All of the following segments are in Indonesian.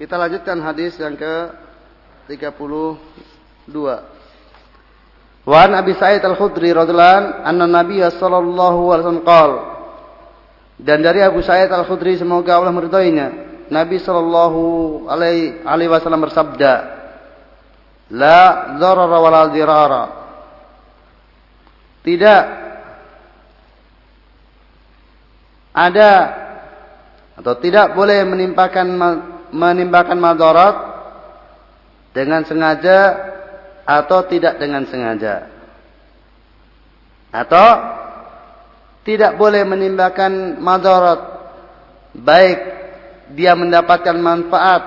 Kita lanjutkan hadis yang ke 32. Wa an Abi Sa'id Al-Khudri radhiyallahu anna Nabiy sallallahu alaihi wasallam qala Dan dari Abu Sa'id Al-Khudri semoga Allah meridainya, Nabi sallallahu alaihi wasallam bersabda, "La dharara wa la dirara." Tidak ada atau tidak boleh menimpakan menimpakan madarat dengan sengaja atau tidak dengan sengaja. Atau tidak boleh menimpakan madarat baik dia mendapatkan manfaat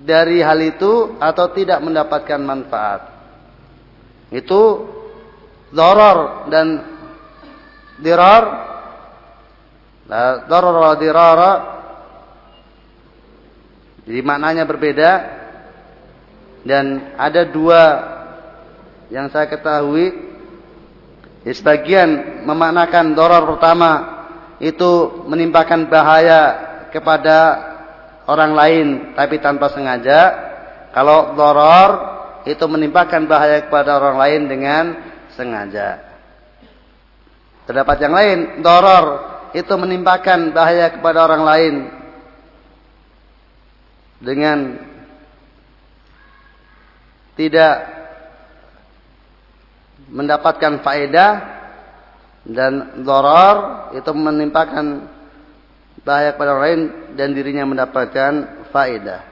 dari hal itu atau tidak mendapatkan manfaat. Itu zarar dan dirar. Wa dirara jadi maknanya berbeda dan ada dua yang saya ketahui. Ya, sebagian memaknakan doror pertama itu menimpakan bahaya kepada orang lain tapi tanpa sengaja. Kalau doror itu menimpakan bahaya kepada orang lain dengan sengaja. Terdapat yang lain, doror itu menimpakan bahaya kepada orang lain dengan tidak mendapatkan faedah dan doror itu menimpakan bahaya kepada orang lain dan dirinya mendapatkan faedah.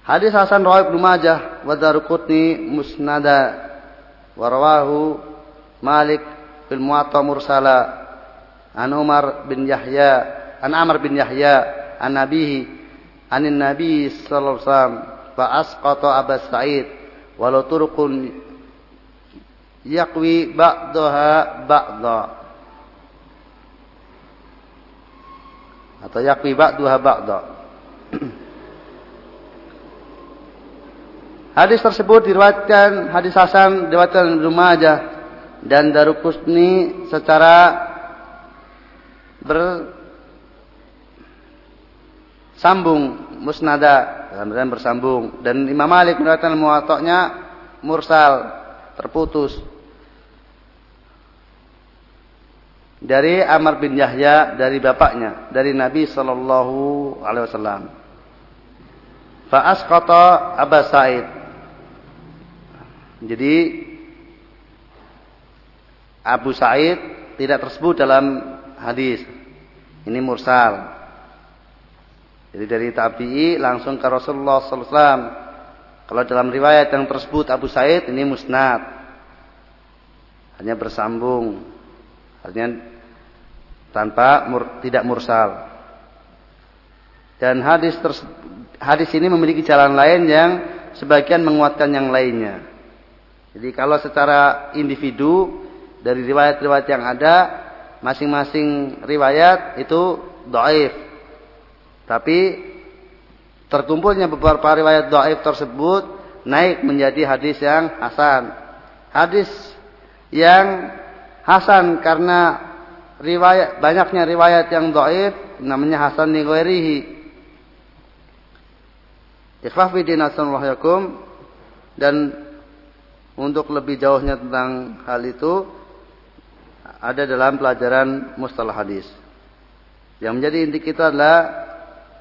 Hadis Hasan Rawai Ibnu Majah wa Daruqutni musnada wa rawahu Malik fil Muwatta mursala an Umar bin Yahya an Amr bin Yahya an nabihi anin nabi sallallahu alaihi wasallam fa asqata Abu Sa'id walau turqun yakwi ba'daha ba'da. Atau yakwi ba'daha ba'da. Hadis tersebut diriwayatkan hadis Hasan diriwayatkan Ibnu Majah dan Daruqutni secara ber sambung musnada dalam bersambung. Dan Imam Malik mengatakan muwatta'nya mursal terputus. Dari Amr bin Yahya dari bapaknya dari Nabi sallallahu alaihi wasallam. Fa asqata Abu Sa'id. Jadi Abu Sa'id tidak tersebut dalam hadis. Ini mursal jadi dari tabi'i langsung ke Rasulullah SAW. Kalau dalam riwayat yang tersebut Abu Said ini musnad. Hanya bersambung. Artinya tanpa mur, tidak mursal. Dan hadis hadis ini memiliki jalan lain yang sebagian menguatkan yang lainnya. Jadi kalau secara individu dari riwayat-riwayat yang ada, masing-masing riwayat itu doaif tapi terkumpulnya beberapa riwayat dhaif tersebut naik menjadi hadis yang hasan. Hadis yang hasan karena riwayat banyaknya riwayat yang dhaif namanya hasan li ghairihi. Ikhwah fi dan untuk lebih jauhnya tentang hal itu ada dalam pelajaran mustalah hadis. Yang menjadi inti kita adalah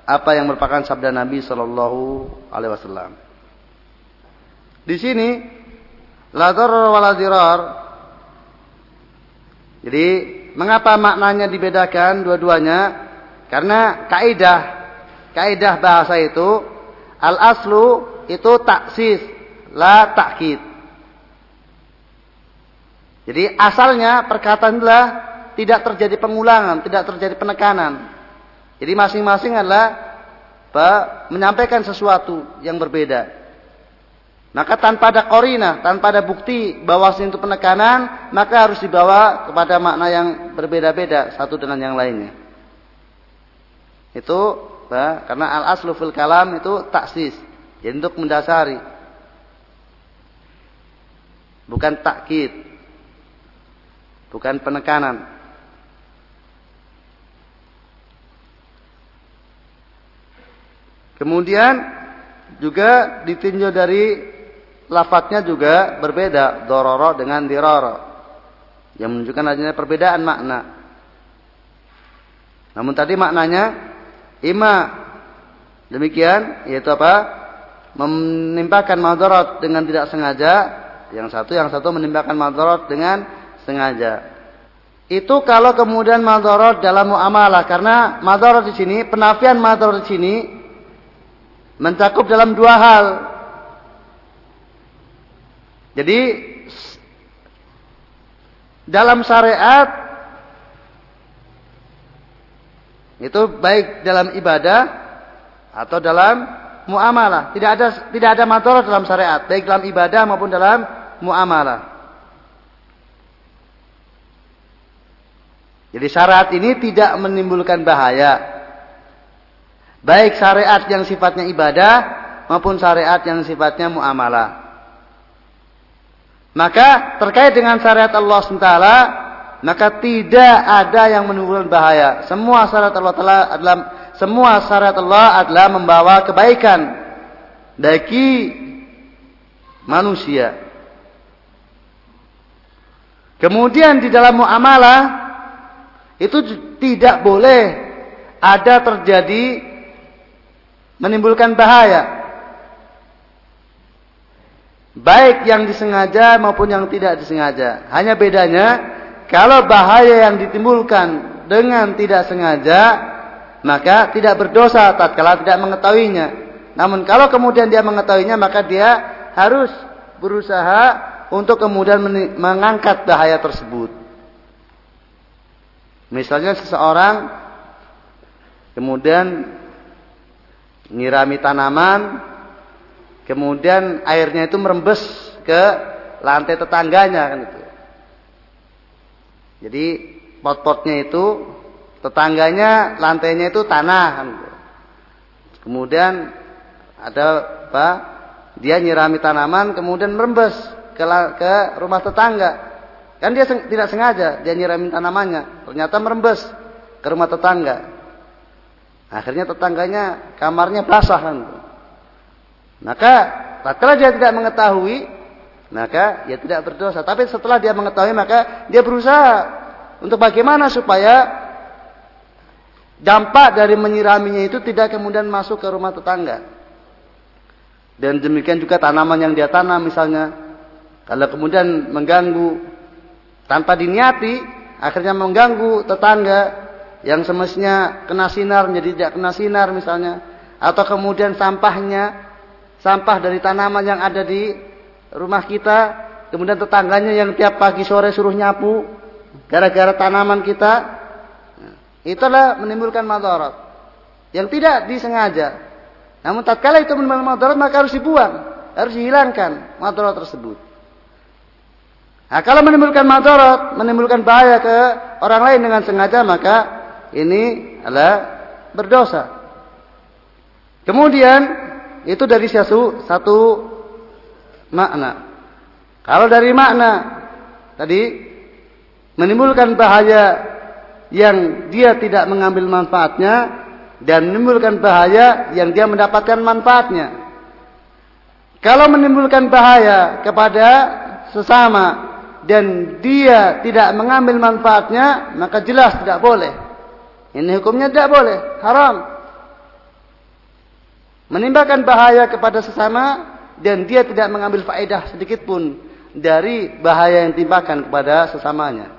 apa yang merupakan sabda Nabi Shallallahu Alaihi Wasallam. Di sini lador waladirar. Jadi mengapa maknanya dibedakan dua-duanya? Karena kaidah kaidah bahasa itu al aslu itu taksis la takkid. Jadi asalnya perkataan adalah tidak terjadi pengulangan, tidak terjadi penekanan. Jadi masing-masing adalah menyampaikan sesuatu yang berbeda. Maka tanpa ada korina, tanpa ada bukti bahwa itu penekanan, maka harus dibawa kepada makna yang berbeda-beda satu dengan yang lainnya. Itu karena al aslu fil kalam itu taksis, jadi untuk mendasari, bukan takkid, bukan penekanan. Kemudian juga ditinjau dari lafadznya juga berbeda. Dororo dengan diroro. Yang menunjukkan adanya perbedaan makna. Namun tadi maknanya ima. Demikian yaitu apa? Menimpakan madarat dengan tidak sengaja. Yang satu, yang satu menimpakan madarat dengan sengaja. Itu kalau kemudian madarat dalam muamalah karena madarat di sini penafian madarat di sini mencakup dalam dua hal. Jadi dalam syariat itu baik dalam ibadah atau dalam muamalah. Tidak ada tidak ada madarat dalam syariat, baik dalam ibadah maupun dalam muamalah. Jadi syariat ini tidak menimbulkan bahaya. Baik syariat yang sifatnya ibadah maupun syariat yang sifatnya muamalah. Maka terkait dengan syariat Allah SWT, maka tidak ada yang menimbulkan bahaya. Semua syariat Allah Taala adalah semua syariat Allah adalah membawa kebaikan bagi manusia. Kemudian di dalam muamalah itu tidak boleh ada terjadi menimbulkan bahaya. Baik yang disengaja maupun yang tidak disengaja. Hanya bedanya kalau bahaya yang ditimbulkan dengan tidak sengaja maka tidak berdosa tatkala tidak mengetahuinya. Namun kalau kemudian dia mengetahuinya maka dia harus berusaha untuk kemudian mengangkat bahaya tersebut. Misalnya seseorang kemudian nyirami tanaman, kemudian airnya itu merembes ke lantai tetangganya kan itu. Jadi pot-potnya itu tetangganya lantainya itu tanah kan itu. Kemudian ada apa? Dia nyirami tanaman kemudian merembes ke, ke rumah tetangga. Kan dia seng, tidak sengaja dia nyiramin tanamannya, ternyata merembes ke rumah tetangga. Akhirnya tetangganya kamarnya basah kan. Maka tatkala dia tidak mengetahui, maka dia tidak berdosa. Tapi setelah dia mengetahui maka dia berusaha untuk bagaimana supaya dampak dari menyiraminya itu tidak kemudian masuk ke rumah tetangga. Dan demikian juga tanaman yang dia tanam misalnya kalau kemudian mengganggu tanpa diniati akhirnya mengganggu tetangga yang semestinya kena sinar menjadi tidak kena sinar misalnya. Atau kemudian sampahnya sampah dari tanaman yang ada di rumah kita kemudian tetangganya yang tiap pagi sore suruh nyapu gara-gara tanaman kita. Itulah menimbulkan madarat. Yang tidak disengaja. Namun tatkala itu menimbulkan madarat maka harus dibuang harus dihilangkan madarat tersebut. Nah, kalau menimbulkan madarat, menimbulkan bahaya ke orang lain dengan sengaja, maka ini adalah berdosa. Kemudian itu dari satu satu makna. Kalau dari makna tadi menimbulkan bahaya yang dia tidak mengambil manfaatnya dan menimbulkan bahaya yang dia mendapatkan manfaatnya. Kalau menimbulkan bahaya kepada sesama dan dia tidak mengambil manfaatnya, maka jelas tidak boleh. Ini hukumnya tidak boleh, haram. Menimbulkan bahaya kepada sesama dan dia tidak mengambil faedah sedikit pun dari bahaya yang timpakan kepada sesamanya.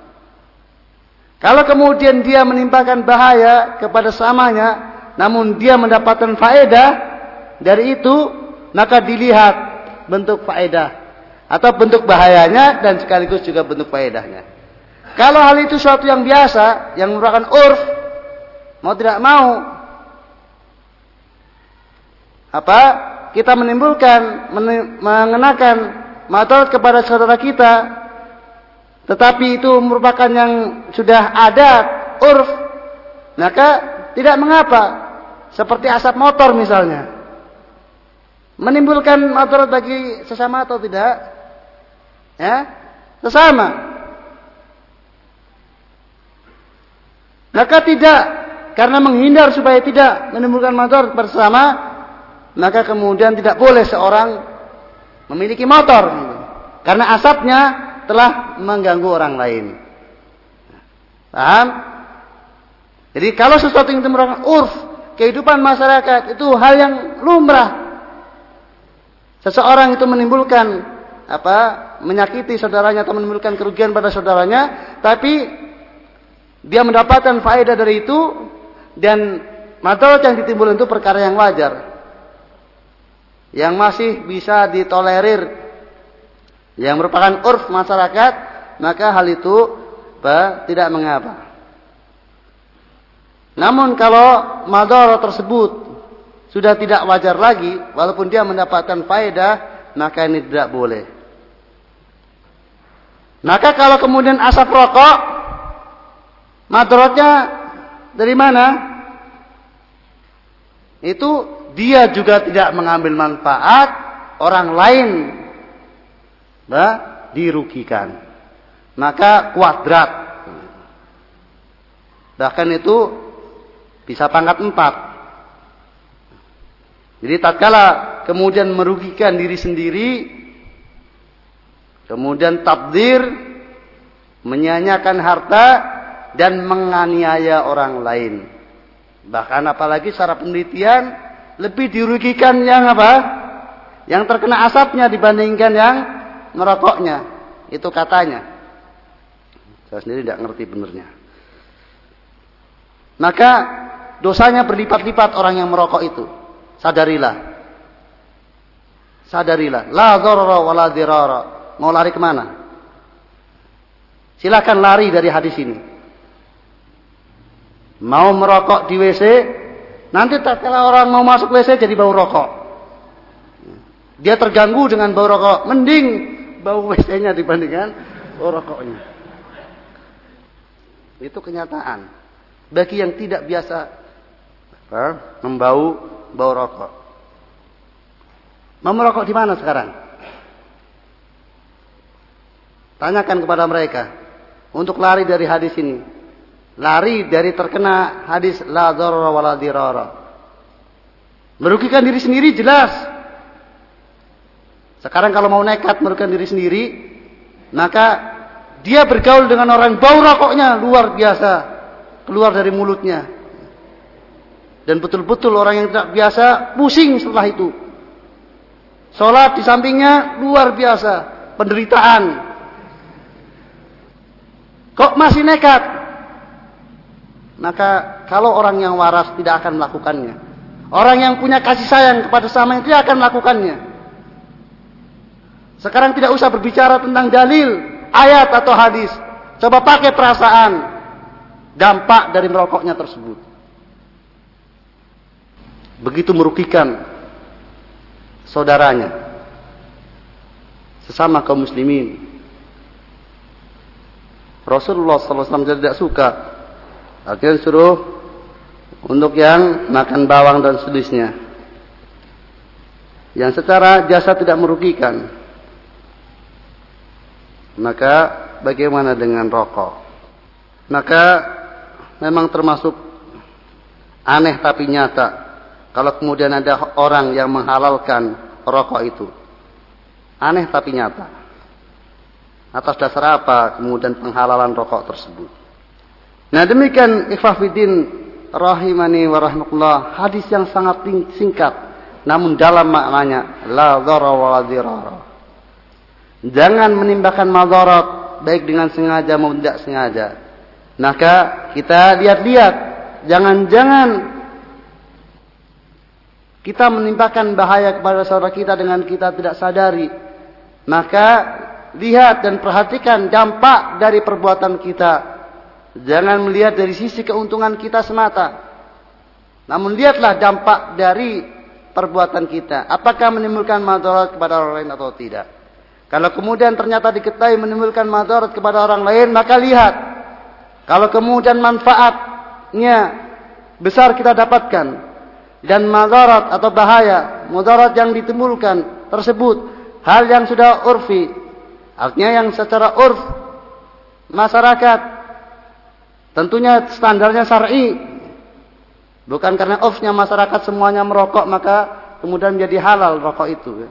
Kalau kemudian dia menimpakan bahaya kepada sesamanya, namun dia mendapatkan faedah dari itu, maka dilihat bentuk faedah atau bentuk bahayanya dan sekaligus juga bentuk faedahnya. Kalau hal itu suatu yang biasa, yang merupakan urf, mau tidak mau, apa kita menimbulkan, mengenakan matorat kepada saudara kita, tetapi itu merupakan yang sudah ada urf, maka tidak mengapa. Seperti asap motor misalnya. Menimbulkan matorat bagi sesama atau tidak? Ya, sesama. Maka tidak karena menghindar supaya tidak menimbulkan motor bersama, maka kemudian tidak boleh seorang memiliki motor karena asapnya telah mengganggu orang lain. Paham? Jadi kalau sesuatu yang merupakan urf kehidupan masyarakat itu hal yang lumrah. Seseorang itu menimbulkan apa? menyakiti saudaranya atau menimbulkan kerugian pada saudaranya, tapi dia mendapatkan faedah dari itu dan madarat yang ditimbulkan itu perkara yang wajar. Yang masih bisa ditolerir. Yang merupakan urf masyarakat maka hal itu bah, tidak mengapa. Namun kalau madara tersebut sudah tidak wajar lagi walaupun dia mendapatkan faedah maka ini tidak boleh. Maka kalau kemudian asap rokok madaratnya dari mana itu dia juga tidak mengambil manfaat, orang lain bah, dirugikan. Maka kuadrat. Bahkan itu bisa pangkat empat. Jadi tatkala kemudian merugikan diri sendiri, kemudian tabdir, menyanyikan harta, dan menganiaya orang lain. Bahkan apalagi secara penelitian, lebih dirugikan yang apa? Yang terkena asapnya dibandingkan yang merokoknya. Itu katanya. Saya sendiri tidak ngerti benernya. Maka dosanya berlipat-lipat orang yang merokok itu. Sadarilah. Sadarilah. La dharara wa la dirara. Mau lari ke mana? Silakan lari dari hadis ini. Mau merokok di WC, Nanti tak kala orang mau masuk WC jadi bau rokok. Dia terganggu dengan bau rokok. Mending bau WC-nya dibandingkan bau rokoknya. Itu kenyataan. Bagi yang tidak biasa membau bau rokok. Mau merokok di mana sekarang? Tanyakan kepada mereka untuk lari dari hadis ini lari dari terkena hadis la dharra wa la dirara. Merugikan diri sendiri jelas. Sekarang kalau mau nekat merugikan diri sendiri, maka dia bergaul dengan orang bau rokoknya luar biasa keluar dari mulutnya. Dan betul-betul orang yang tidak biasa pusing setelah itu. Sholat di sampingnya luar biasa penderitaan. Kok masih nekat? Maka kalau orang yang waras tidak akan melakukannya. Orang yang punya kasih sayang kepada sama itu akan melakukannya. Sekarang tidak usah berbicara tentang dalil, ayat atau hadis. Coba pakai perasaan dampak dari merokoknya tersebut. Begitu merugikan saudaranya. Sesama kaum muslimin. Rasulullah SAW tidak suka Akhirnya suruh untuk yang makan bawang dan sejenisnya. Yang secara jasa tidak merugikan. Maka bagaimana dengan rokok? Maka memang termasuk aneh tapi nyata. Kalau kemudian ada orang yang menghalalkan rokok itu. Aneh tapi nyata. Atas dasar apa kemudian penghalalan rokok tersebut? Nah demikian ikhwafidin rahimani wa rahmatullah hadis yang sangat singkat namun dalam maknanya la dhara wa la dirara. Jangan menimbulkan madarat baik dengan sengaja maupun tidak sengaja. Maka kita lihat-lihat jangan-jangan kita menimpakan bahaya kepada saudara kita dengan kita tidak sadari. Maka lihat dan perhatikan dampak dari perbuatan kita Jangan melihat dari sisi keuntungan kita semata. Namun lihatlah dampak dari perbuatan kita. Apakah menimbulkan madarat kepada orang lain atau tidak. Kalau kemudian ternyata diketahui menimbulkan madarat kepada orang lain, maka lihat. Kalau kemudian manfaatnya besar kita dapatkan. Dan madarat atau bahaya, madarat yang ditimbulkan tersebut. Hal yang sudah urfi. Artinya yang secara urf masyarakat Tentunya standarnya syar'i. Bukan karena offnya masyarakat semuanya merokok maka kemudian menjadi halal rokok itu. Ya.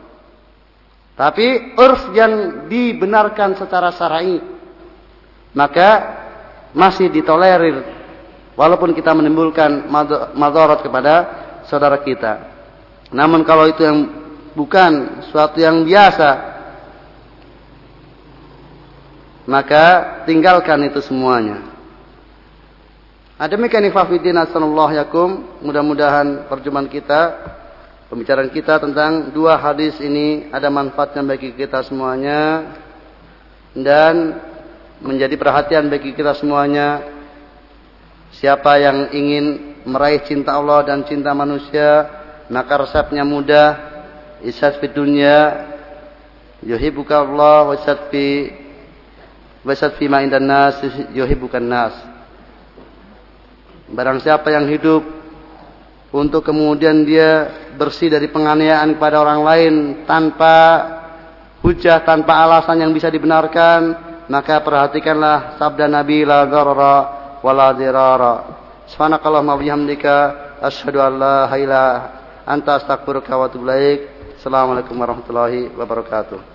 Tapi urf yang dibenarkan secara syar'i maka masih ditolerir walaupun kita menimbulkan madarat kepada saudara kita. Namun kalau itu yang bukan suatu yang biasa maka tinggalkan itu semuanya. Ada mekanik fafidin asallallahu yakum. Mudah-mudahan perjumpaan kita Pembicaraan kita tentang dua hadis ini ada manfaatnya bagi kita semuanya dan menjadi perhatian bagi kita semuanya. Siapa yang ingin meraih cinta Allah dan cinta manusia, maka resepnya mudah. Isat fi dunya yuhibbuka Allah wa isat fi wa isat fi ma indan nas yuhibbukan nas. Barang siapa yang hidup untuk kemudian dia bersih dari penganiayaan kepada orang lain tanpa hujah, tanpa alasan yang bisa dibenarkan, maka perhatikanlah sabda Nabi la dharara wa la dirara. Subhanakallahumma wa bihamdika asyhadu an la ilaha anta astaghfiruka wa atubu ilaik. Assalamualaikum warahmatullahi wabarakatuh.